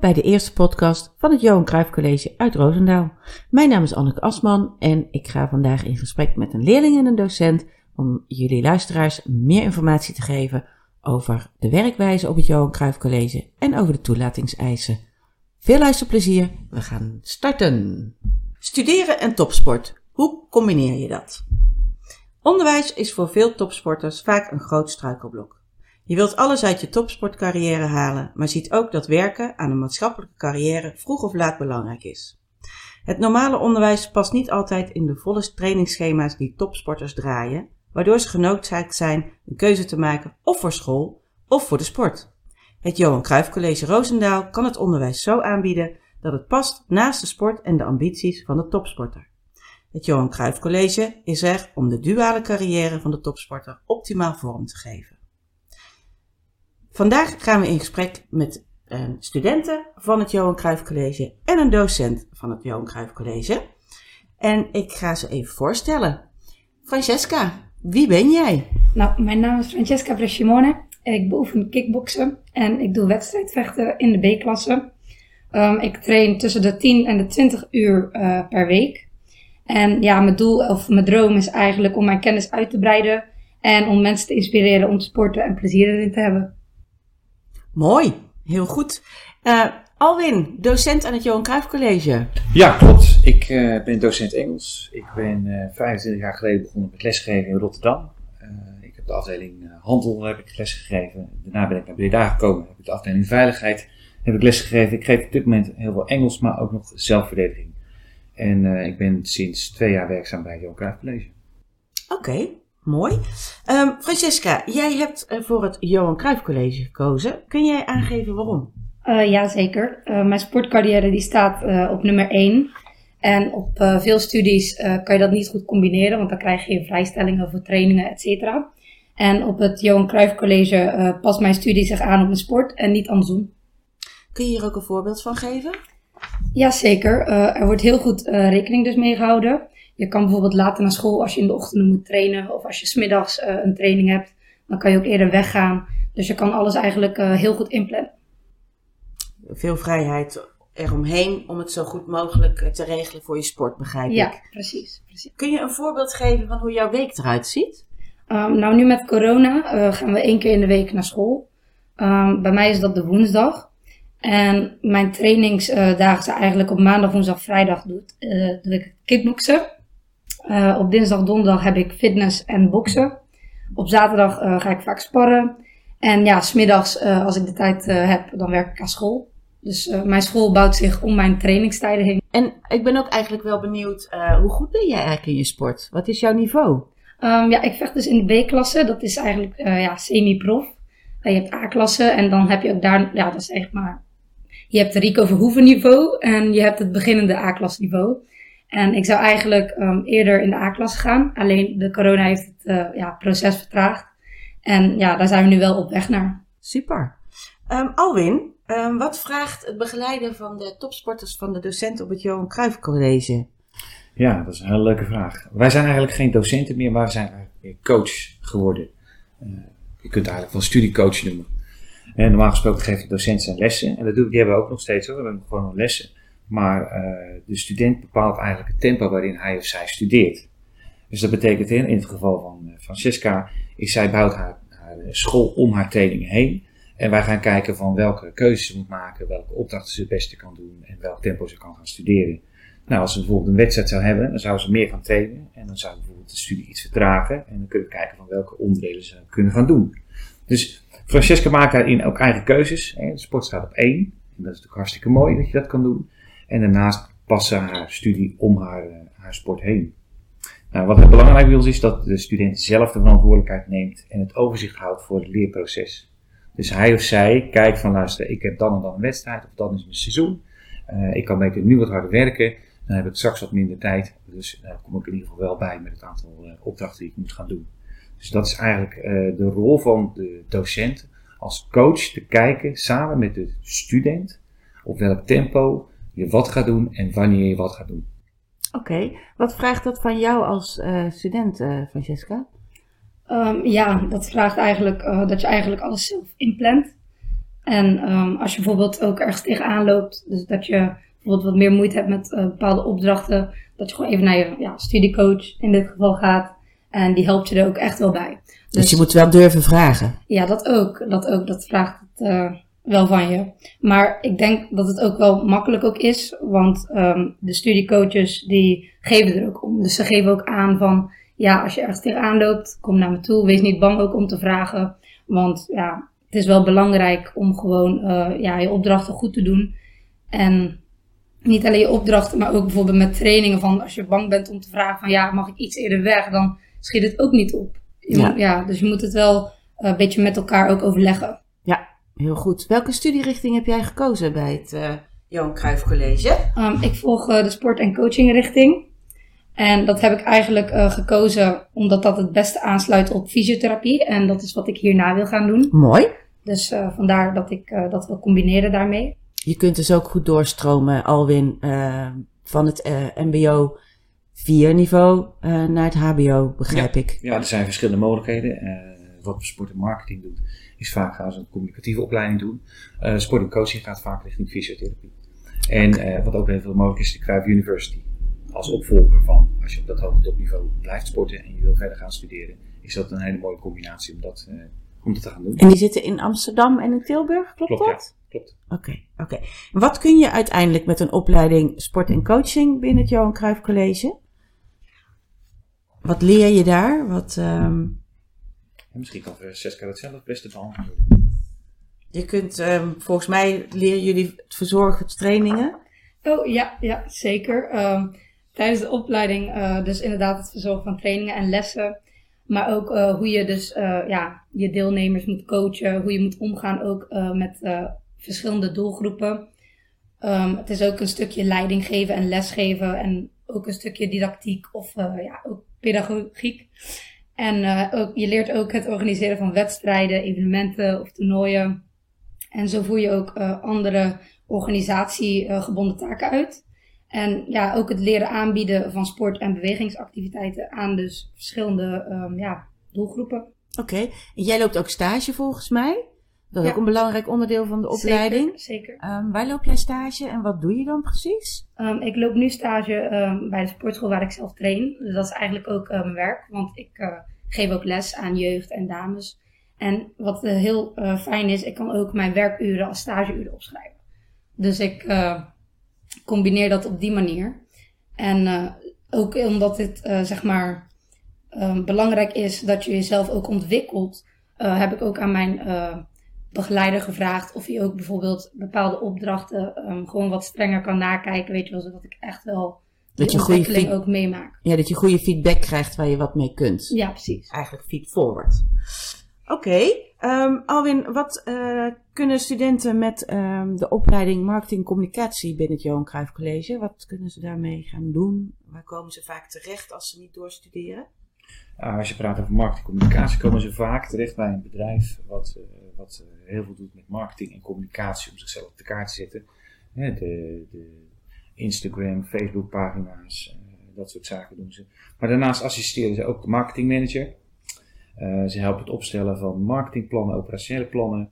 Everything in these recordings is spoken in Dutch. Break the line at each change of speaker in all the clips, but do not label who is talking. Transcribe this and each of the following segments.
Bij de eerste podcast van het Johan Cruijff College uit Roosendaal. Mijn naam is Anneke Asman en ik ga vandaag in gesprek met een leerling en een docent om jullie luisteraars meer informatie te geven over de werkwijze op het Johan Cruijff College en over de toelatingseisen. Veel luisterplezier, we gaan starten. Studeren en topsport, hoe combineer je dat? Onderwijs is voor veel topsporters vaak een groot struikelblok. Je wilt alles uit je topsportcarrière halen, maar ziet ook dat werken aan een maatschappelijke carrière vroeg of laat belangrijk is. Het normale onderwijs past niet altijd in de volle trainingsschema's die topsporters draaien, waardoor ze genoodzaakt zijn een keuze te maken of voor school of voor de sport. Het Johan Cruijff College Roosendaal kan het onderwijs zo aanbieden dat het past naast de sport en de ambities van de topsporter. Het Johan Cruijff College is er om de duale carrière van de topsporter optimaal vorm te geven. Vandaag gaan we in gesprek met een studenten van het Johan Cruijff College en een docent van het Johan Cruijff College. En ik ga ze even voorstellen. Francesca, wie ben jij?
Nou, mijn naam is Francesca Brescimone. Ik beoefen kickboksen en ik doe wedstrijdvechten in de B-klasse. Um, ik train tussen de 10 en de 20 uur uh, per week. En ja, mijn doel of mijn droom is eigenlijk om mijn kennis uit te breiden en om mensen te inspireren om te sporten en plezier erin te hebben.
Mooi, heel goed. Uh, Alwin, docent aan het Johan Cruijff College.
Ja, klopt. Ik uh, ben docent Engels. Ik ben uh, eh, 25 jaar geleden begonnen met lesgeven in Rotterdam. ik heb de afdeling handel heb ik lesgegeven. Daarna ben ik naar Breda gekomen. Heb ik de afdeling veiligheid heb ik lesgegeven. Ik geef op dit moment heel veel Engels, maar ook nog zelfverdediging. En ik ben sinds twee jaar werkzaam bij het Johan Cruijff College.
Oké. Mooi. Um, Francesca, jij hebt eh, voor het Johan Cruijff College gekozen. Kun jij aangeven waarom?
Uh, ja, zeker. Uh, mijn sportcarrière die staat uh, op nummer 1. En op veel studies kan je dat niet goed combineren, want dan krijg je vrijstellingen voor trainingen, et cetera. En op het Johan Cruijff College past mijn studie zich aan op mijn sport en niet andersom.
Kun je hier ook een voorbeeld van geven?
Jazeker. er wordt heel goed rekening dus mee gehouden. Je kan bijvoorbeeld later naar school als je in de ochtend moet trainen of als je smiddags uh, een training hebt, dan kan je ook eerder weggaan. Dus je kan alles eigenlijk uh, heel goed inplannen.
Veel vrijheid eromheen om het zo goed mogelijk eh, te regelen voor je sport, begrijp
ja,
ik.
Ja, precies, precies.
Kun je een voorbeeld geven van hoe jouw week eruit ziet?
Um, nou, nu met corona uh, gaan we één keer in de week naar school. Um, bij mij is dat de woensdag. En mijn trainingsdagen zijn eigenlijk op maandag, woensdag, vrijdag doe, uh, doe ik kickboksen. Uh, op dinsdag, donderdag heb ik fitness en boksen. Op zaterdag uh, ga ik vaak sparren. En ja, smiddags, uh, als ik de tijd heb, dan werk ik aan school. Dus mijn school bouwt zich om mijn trainingstijden heen.
En ik ben ook eigenlijk wel benieuwd, hoe goed ben jij eigenlijk in je sport? Wat is jouw niveau?
Um, ja, ik vecht dus in de B-klasse. Dat is eigenlijk ja, semi-prof. je hebt A-klasse en dan heb je ook daar, ja, dat is echt maar... Je hebt het Rico Verhoeven niveau en je hebt het beginnende A-klasse niveau. En ik zou eigenlijk um, eerder in de A-klasse gaan. Alleen de corona heeft het uh, ja, proces vertraagd. En ja, daar zijn we nu wel op weg naar.
Super. Um, Alwin, um, wat vraagt het begeleiden van de topsporters van de docenten op het Johan Cruijff College?
Ja, dat is een hele leuke vraag. Wij zijn eigenlijk geen docenten meer, maar we zijn eigenlijk coach geworden. Uh, je kunt het eigenlijk wel studiecoach noemen. En normaal gesproken geven docenten zijn lessen. En dat doen, die hebben we ook nog steeds hoor. We hebben gewoon lessen. Maar uh, de student bepaalt eigenlijk het tempo waarin hij of zij studeert. Dus dat betekent in, het geval van uh, Francesca, is zij bouwt haar, haar, school om haar trainingen heen. En wij gaan kijken van welke keuzes ze moet maken, welke opdrachten ze het beste kan doen en welk tempo ze kan gaan studeren. Nou, als ze bijvoorbeeld een wedstrijd zou hebben, dan zou ze meer gaan trainen. En dan zou bijvoorbeeld de studie iets vertragen. En dan kunnen we kijken van welke onderdelen ze kunnen gaan doen. Dus Francesca maakt daarin ook eigen keuzes. De sport staat op één. En dat is natuurlijk hartstikke mooi dat je dat kan doen. En daarnaast passen haar studie om haar, eh, haar sport heen. Nou, wat belangrijk bij ons is dat de student zelf de verantwoordelijkheid neemt en het overzicht houdt voor het leerproces. Dus hij of zij kijkt van luister, ik heb dan en dan een wedstrijd of dan is mijn seizoen. Uh, ik kan beter nu wat harder werken, dan heb ik straks wat minder tijd. Dus daar kom ik in ieder geval wel bij met het aantal opdrachten die ik moet gaan doen. Dus dat is eigenlijk de rol van de docent als coach te kijken samen met de student op welk tempo je wat gaat doen en wanneer je wat gaat doen.
Oké, wat vraagt dat van jou als uh, student, uh, Francesca?
Um, ja, dat vraagt eigenlijk uh, dat je eigenlijk alles zelf inplant. En ehm, als je bijvoorbeeld ook ergens tegenaan loopt, dus dat je bijvoorbeeld wat meer moeite hebt met eh, bepaalde opdrachten, dat je gewoon even naar je ja, studiecoach in dit geval gaat. En die helpt je er ook echt wel bij.
Dus, je moet wel durven vragen.
Ja, dat ook. Dat ook. Dat vraagt het eh, wel van je. Maar ik denk dat het ook wel makkelijk ook is. Want ehm, de studiecoaches die geven er ook om. Dus ze geven ook aan van... Ja, als je ergens tegenaan loopt, kom naar me toe. Wees niet bang ook om te vragen. Want ja, het is wel belangrijk om gewoon eh, ja, je opdrachten goed te doen. En niet alleen je opdrachten, maar ook bijvoorbeeld met trainingen. Van als je bang bent om te vragen van ja, mag ik iets eerder weg? Dan schiet het ook niet op.
Ja.
ja dus je moet het wel eh, een beetje met elkaar ook overleggen.
Ja, heel goed. Welke studierichting heb jij gekozen bij het eh, Johan Cruijff College?
Um, ik volg uh, de sport- en coachingrichting. En dat heb ik eigenlijk uh, gekozen omdat dat het beste aansluit op fysiotherapie. En dat is wat ik hierna wil gaan doen.
Mooi.
Dus uh, vandaar dat ik uh, dat wil combineren daarmee.
Je kunt dus ook goed doorstromen, Alwin, van het MBO 4 niveau naar het HBO, begrijp
ja.
ik.
Ja, er zijn verschillende mogelijkheden. Wat we sport en marketing doen, is vaak gaan ze een communicatieve opleiding doen. sport en coaching gaat vaak richting fysiotherapie. En okay. wat ook heel veel mogelijk is, de Cruijff University als opvolger van, als je op dat hoge topniveau blijft sporten en je wil verder gaan studeren, is dat een hele mooie combinatie om dat, om dat te gaan doen.
En die zitten in Amsterdam en in Tilburg, klopt,
klopt
dat?
Ja, klopt.
Oké, okay, oké. Okay. Wat kun je uiteindelijk met een opleiding sport en coaching binnen het Johan Cruijff College? Wat leer je daar? Wat, um...
ja, misschien kan Francesca dat zelf het beste beantwoorden.
Je kunt, um, volgens mij leren jullie het verzorgen trainingen.
Oh ja, ja zeker. Um, tijdens de opleiding uh, dus inderdaad het verzorgen van trainingen en lessen. Maar ook uh, hoe je dus uh, ja, je deelnemers moet coachen. Hoe je moet omgaan ook met verschillende doelgroepen. Um, het is ook een stukje leiding geven en lesgeven. En ook een stukje didactiek of ja, ook pedagogiek. En ook, je leert ook het organiseren van wedstrijden, evenementen of toernooien. En zo voer je ook andere organisatiegebonden taken uit. En ja, ook het leren aanbieden van sport- en bewegingsactiviteiten aan dus verschillende um, ja, doelgroepen.
Oké, en jij loopt ook stage volgens mij. Dat is ja. ook een belangrijk onderdeel van de opleiding.
Zeker. zeker.
Um, waar loop jij stage en wat doe je dan precies?
Um, ik loop nu stage bij de sportschool waar ik zelf train. Dus dat is eigenlijk ook mijn werk, want ik uh, geef ook les aan jeugd en dames. En wat uh, heel fijn is, ik kan ook mijn werkuren als stageuren opschrijven. Dus ik combineer dat op die manier. En ook omdat het uh, zeg maar belangrijk is dat je jezelf ook ontwikkelt, heb ik ook aan mijn begeleider gevraagd of hij ook bijvoorbeeld bepaalde opdrachten um, gewoon wat strenger kan nakijken, weet je wel, zodat ik echt wel
dat
je ontwikkeling ook meemaak.
Ja, dat je goede feedback krijgt waar je wat mee kunt.
Ja, precies.
Eigenlijk feed forward. Oké, okay. um, Alwin, wat uh, kunnen studenten met um, de opleiding marketing communicatie binnen het Johan Cruijff College, wat kunnen ze daarmee gaan doen? Waar komen ze vaak terecht als ze niet doorstuderen?
Uh, als je praat over marketing communicatie, komen ze vaak terecht bij een bedrijf wat, uh, wat heel veel doet met marketing en communicatie om zichzelf op de kaart te zetten. de, de Instagram, Facebook pagina's, dat soort zaken doen ze. Maar daarnaast assisteren ze ook de marketingmanager. Uh, ze helpen het opstellen van marketingplannen, operationele plannen.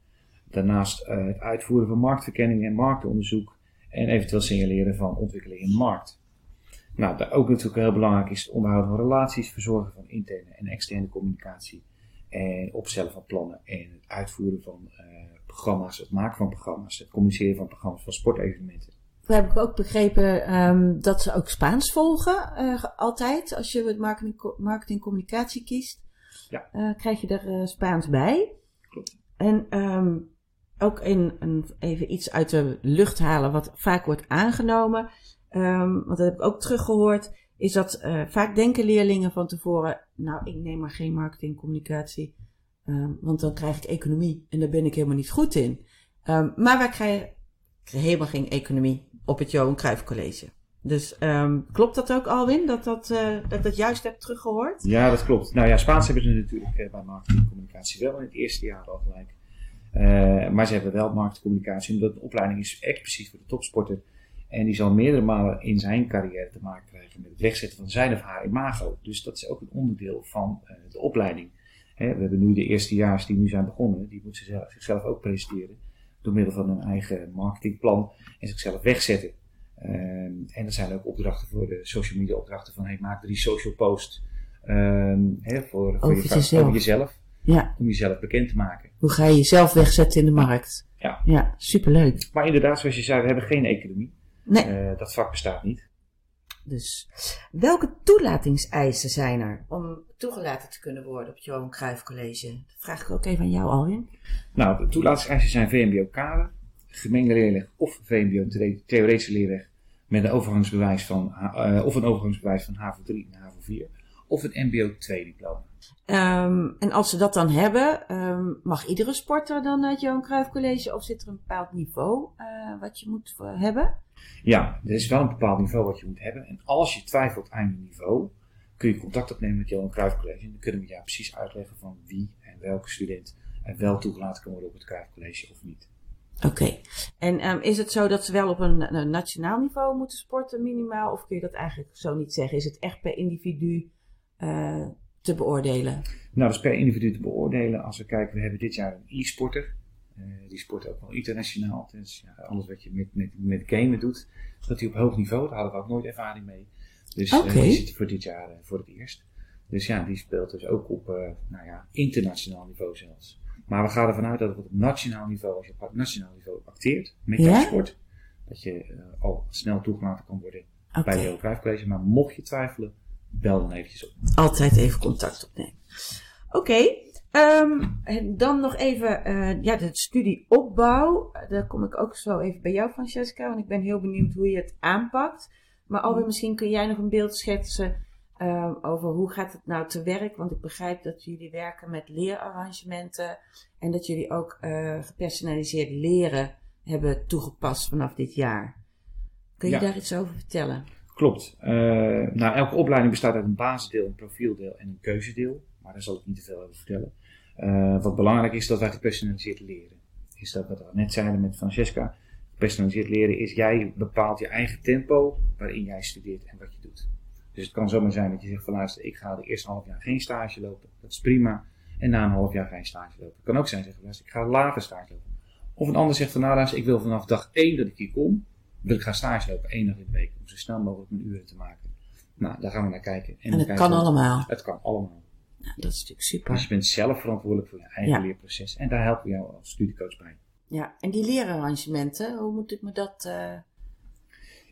Daarnaast het uitvoeren van marktverkenning en marktonderzoek. En eventueel signaleren van ontwikkeling in de markt. Nou, daar ook natuurlijk heel belangrijk is het onderhouden van relaties, verzorgen van interne en externe communicatie. En opstellen van plannen en het uitvoeren van uh, programma's, het maken van programma's, het communiceren van programma's van sportevenementen.
Toen heb ik ook begrepen um, dat ze ook Spaans volgen, uh, altijd, als je het marketing, marketing communicatie kiest.
Ja.
Uh, krijg je er Spaans bij.
Klopt.
En um, ook in, een, even iets uit de lucht halen wat vaak wordt aangenomen. Um, want dat heb ik ook teruggehoord. Is dat uh, vaak denken leerlingen van tevoren. Nou, ik neem maar geen marketingcommunicatie. Um, want dan krijg ik economie. En daar ben ik helemaal niet goed in. maar wij krijgen, helemaal geen economie op het Johan Cruijff College. Dus um, klopt dat ook, Alwin? Dat, dat, uh, dat dat juist heb teruggehoord?
Ja, dat klopt. Nou ja, Spaans hebben ze natuurlijk uh, bij marketingcommunicatie wel in het eerste jaar al gelijk. Maar ze hebben wel marketingcommunicatie, omdat de opleiding is echt precies voor de topsporter. En die zal meerdere malen in zijn carrière te maken krijgen met het wegzetten van zijn of haar imago. Dus dat is ook een onderdeel van de opleiding. Hè, we hebben nu de eerstejaars die nu zijn begonnen, die moeten zichzelf ook presenteren door middel van een eigen marketingplan en zichzelf wegzetten. Ehm, en er zijn ook opdrachten voor de social media opdrachten van hey, maak drie social posts ehm, hè, voor, voor
Over
je,
jezelf.
over jezelf.
Ja.
Om jezelf bekend te maken.
Hoe ga je jezelf wegzetten in de markt?
Ja.
Ja, superleuk.
Maar inderdaad, zoals je zei, we hebben geen economie.
Nee.
Eh, dat vak bestaat niet.
Dus welke toelatingseisen zijn er om toegelaten te kunnen worden op het Johan Cruijff College? Dat vraag ik ook even aan jou, Alwin.
Nou, de toelatingseisen zijn VMBO-kader, gemengde leerweg of VMBO-theoretische leerweg met een overgangsbewijs van, eh, of een overgangsbewijs van HAVO 3 en HAVO 4 of een MBO 2 diploma.
Ehm, en als ze dat dan hebben, ehm, mag iedere sporter dan naar het Johan Cruijff College? Of zit er een bepaald niveau eh, wat je moet eh, hebben?
Ja, er is wel een bepaald niveau wat je moet hebben. En als je twijfelt aan je niveau, kun je contact opnemen met Johan Cruijff College. En dan kunnen we jou precies uitleggen van wie en welke student er wel toegelaten kan worden op het Cruijff College of niet.
Oké. En ehm, is het zo dat ze wel op een, een nationaal niveau moeten sporten minimaal? Of kun je dat eigenlijk zo niet zeggen? Is het echt per individu eh, te beoordelen?
Nou, dat is per individu te beoordelen. Als we kijken, we hebben dit jaar een e-sporter. Eh, die sport ook wel internationaal. Dus ja, alles wat je met, met, met gamen doet, dat hij op hoog niveau. Daar hadden we ook nooit ervaring mee. Dus eh,
Oké.
die zit voor dit jaar eh, voor het eerst. Dus ja, die speelt dus ook op nou ja, internationaal niveau zelfs. Maar we gaan ervan uit dat het op nationaal niveau, als je op nationaal niveau acteert met
Ja?
jouw sport, dat je al snel toegelaten kan worden bij de College. Maar mocht je twijfelen, bel dan eventjes op.
Altijd even contact opnemen. Oké. ehm, en dan nog even eh, ja, de studieopbouw. Eh, Daar kom ik ook zo even bij jou, Francesca. Want ik ben heel benieuwd hoe je het aanpakt. Maar Alwin, misschien kun jij nog een beeld schetsen ehm, over hoe gaat het nou te werk. Want ik begrijp dat jullie werken met leerarrangementen. En dat jullie ook gepersonaliseerd leren hebben toegepast vanaf dit jaar. Kun je
Ja.
daar iets over vertellen?
Klopt. Eh, nou, elke opleiding bestaat uit een basisdeel, een profieldeel en een keuzedeel. Maar daar zal ik niet te veel over vertellen. Eh, wat belangrijk is, dat wij gepersonaliseerd leren. Is dat wat we net zeiden met Francesca. Gepersonaliseerd leren is, jij bepaalt je eigen tempo waarin jij studeert en wat je doet. Dus het kan zomaar zijn dat je zegt van luister, ik ga de eerste half jaar geen stage lopen. Dat is prima. En na een half jaar geen stage lopen. Het kan ook zijn zeggen, luister, ik ga later stage lopen. Of een ander zegt van nou ik wil vanaf dag 1 dat ik hier kom, wil ik gaan stage lopen, één dag in de week, om zo snel mogelijk mijn uren te maken. Nou, daar gaan we naar kijken.
En het kan allemaal.
Het kan allemaal.
Nou, dat is natuurlijk super.
Dus je bent zelf verantwoordelijk voor je eigen
Ja.
leerproces. En daar helpen we jou als studiecoach bij.
Ja, en die leerarrangementen, hoe moet ik me dat... eh,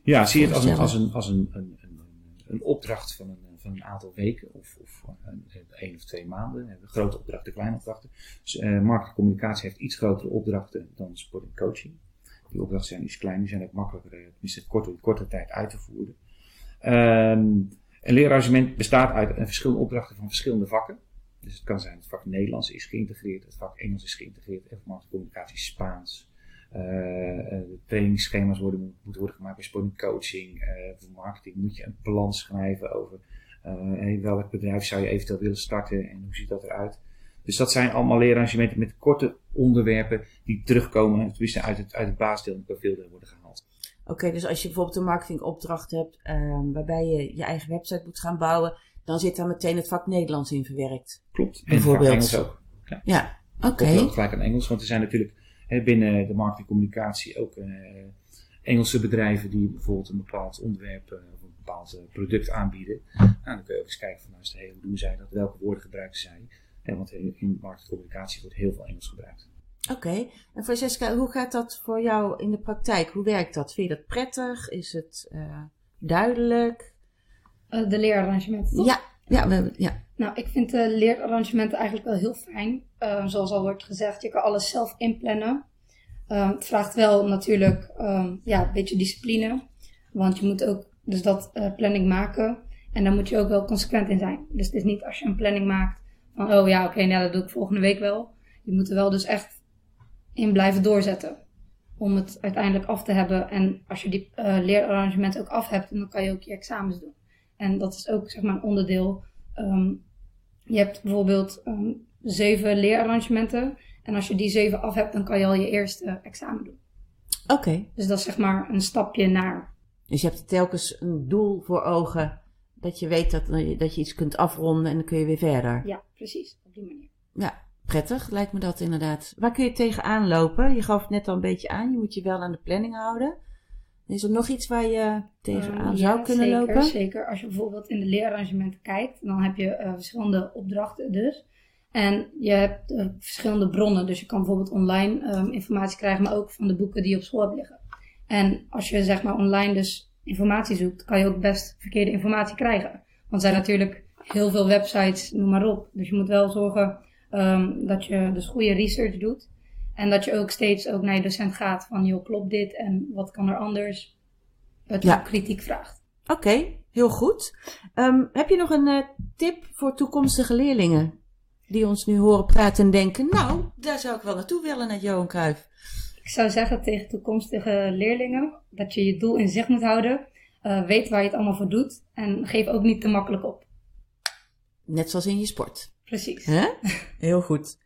Ja, zie je het als een, als een, als een, een, een, een opdracht van een, van een aantal weken of, of een, één of twee maanden. Grote opdrachten, kleine opdrachten. Dus, eh marketing en communicatie heeft iets grotere opdrachten dan sport en coaching. Die opdrachten zijn iets kleiner, zijn ook makkelijker, eh, tenminste korte, korte tijd uit te voeren. Ehm, een leerarrangement bestaat uit verschillende opdrachten van verschillende vakken. Dus het kan zijn, het vak Nederlands is geïntegreerd, het vak Engels is geïntegreerd, en communicatie Spaans. Eh, eh, trainingsschema's worden, moeten worden gemaakt bij sport en coaching. Voor marketing moet je een plan schrijven over welk bedrijf zou je eventueel willen starten en hoe ziet dat eruit. Dus dat zijn allemaal leerarrangementen met korte onderwerpen die terugkomen, tenminste uit het, uit het basisdeel en het profieldeel worden gehaald.
Oké, dus als je bijvoorbeeld een marketingopdracht hebt ehm, waarbij je je eigen website moet gaan bouwen, dan zit daar meteen het vak Nederlands in verwerkt.
Klopt. En
Bijvoorbeeld.
Engels ook.
Ja, oké.
Komt ook gelijk aan Engels, want er zijn natuurlijk hè, binnen de marketing en communicatie ook eh, Engelse bedrijven die bijvoorbeeld een bepaald onderwerp eh, of een bepaald eh, product aanbieden. Nou, dan kun je ook eens kijken van nou, het, hey, hoe doen zij dat, welke woorden gebruiken zij. Hè, want in, in marketing en communicatie wordt heel veel Engels gebruikt.
Oké. En Francesca, hoe gaat dat voor jou in de praktijk? Hoe werkt dat? Vind je dat prettig? Is het eh, duidelijk?
Eh, de leerarrangementen, toch?
Ja, ja, we, ja.
Nou, ik vind de leerarrangementen eigenlijk wel heel fijn. Eh, zoals al wordt gezegd, je kan alles zelf inplannen. Het vraagt wel natuurlijk ehm, ja, een beetje discipline. Want je moet ook dus dat eh, planning maken. En daar moet je ook wel consequent in zijn. Dus het is niet als je een planning maakt van, oh ja, oké, nou, dat doe ik volgende week wel. Je moet er wel dus echt in blijven doorzetten. Om het uiteindelijk af te hebben. En als je die eh, leerarrangementen ook af hebt, dan kan je ook je examens doen. En dat is ook zeg maar een onderdeel. Ehm, je hebt bijvoorbeeld ehm, zeven leerarrangementen. En als je die zeven af hebt, dan kan je al je eerste examen doen.
Oké.
Dus dat is zeg maar een stapje naar.
Dus je hebt telkens een doel voor ogen. Dat je weet dat, dat je iets kunt afronden en dan kun je weer verder.
Ja, precies. Op die manier.
Ja, prettig, lijkt me dat inderdaad. Waar kun je tegenaan lopen? Je gaf het net al een beetje aan, je moet je wel aan de planning houden. Is er nog iets waar je tegenaan
Um,
zou
ja,
kunnen
zeker,
lopen?
Zeker. Als je bijvoorbeeld in de leerarrangementen kijkt, dan heb je eh, verschillende opdrachten dus. En je hebt eh, verschillende bronnen. Dus je kan bijvoorbeeld online ehm, informatie krijgen, maar ook van de boeken die je op school hebt liggen. En als je zeg maar online dus informatie zoekt, kan je ook best verkeerde informatie krijgen. Want er zijn natuurlijk heel veel websites, noem maar op. Dus je moet wel zorgen ehm, dat je dus goede research doet. En dat je ook steeds ook naar je docent gaat van, joh, klopt dit en wat kan er anders? Dat je
Ja.
kritiek vraagt.
Oké, heel goed. Ehm, heb je nog een eh, tip voor toekomstige leerlingen? Die ons nu horen praten en denken, nou, daar zou ik wel naartoe willen, naar Johan Cruijff.
Ik zou zeggen tegen toekomstige leerlingen dat je je doel in zicht moet houden. eh, weet waar je het allemaal voor doet. En geef ook niet te makkelijk op.
Net zoals in je sport.
Precies.
Hè? Heel goed.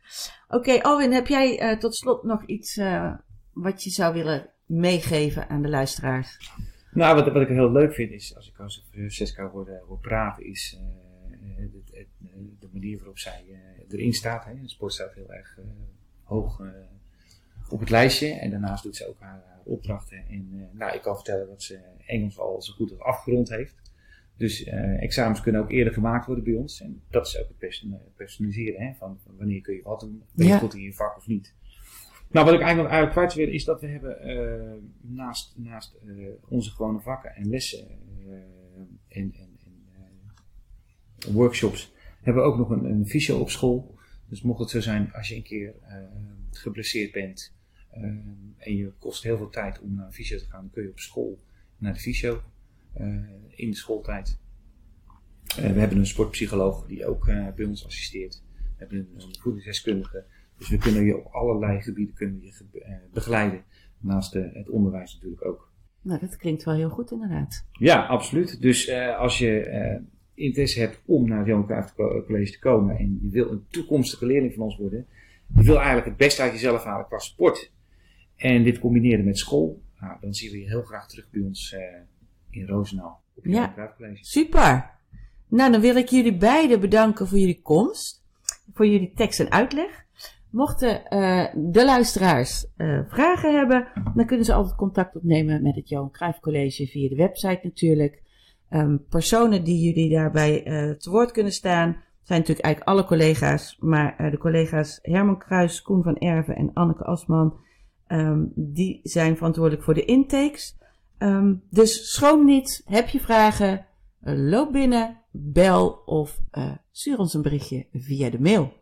Oké, Alwin, heb jij eh, tot slot nog iets eh, wat je zou willen meegeven aan de luisteraars?
Nou, wat, wat ik heel leuk vind is, als ik als Francesca hoor, eh, hoor praten, is eh, het- het- eh, de manier waarop zij eh, erin staat. Hè. De sport staat heel erg eh, hoog eh, op het lijstje. En daarnaast doet ze ook haar, haar opdrachten. En eh, nou, ik kan vertellen dat ze Engels al zo goed als afgerond heeft. Dus eh, examens kunnen ook eerder gemaakt worden bij ons. En dat is ook het person- personaliseren. Hè, van, wanneer kun je wat doen. Ben je
Ja.
goed in je vak of niet. Nou, wat ik eigenlijk, eigenlijk kwijt wil is dat we hebben eh, naast, naast eh, onze gewone vakken en lessen eh, en, en, en eh, workshops hebben we ook nog een, een fysio op school. Dus mocht het zo zijn als je een keer eh, geblesseerd bent eh, en je kost heel veel tijd om naar een fysio te gaan, dan kun je op school naar de fysio eh, in de schooltijd. Eh, we hebben een sportpsycholoog die ook eh, bij ons assisteert. We hebben een, voedingsdeskundige. Dus we kunnen je op allerlei gebieden kunnen je ge- begeleiden. Naast eh, het onderwijs natuurlijk ook.
Nou, dat klinkt wel heel goed inderdaad.
Ja, absoluut. Dus als je interesse hebt om naar het Johan Cruijff Co- College te komen en je wil een toekomstige leerling van ons worden, je wil eigenlijk het beste uit jezelf halen qua sport en dit combineren met school, nou, dan zien we je heel graag terug bij ons eh, in Roosendaal op het
Ja. Super. Nou, dan wil ik jullie beiden bedanken voor jullie komst. Voor jullie tekst en uitleg. Mochten eh, de luisteraars eh, vragen hebben, dan kunnen ze altijd contact opnemen met het Johan Cruijff College via de website natuurlijk. Ehm, personen die jullie daarbij te woord kunnen staan, zijn natuurlijk eigenlijk alle collega's. Maar de collega's Herman Kruis, Koen van Erven en Anneke Asman, ehm, die zijn verantwoordelijk voor de intakes. Ehm, dus schroom niet, heb je vragen, eh, loop binnen, bel of eh, stuur ons een berichtje via de mail.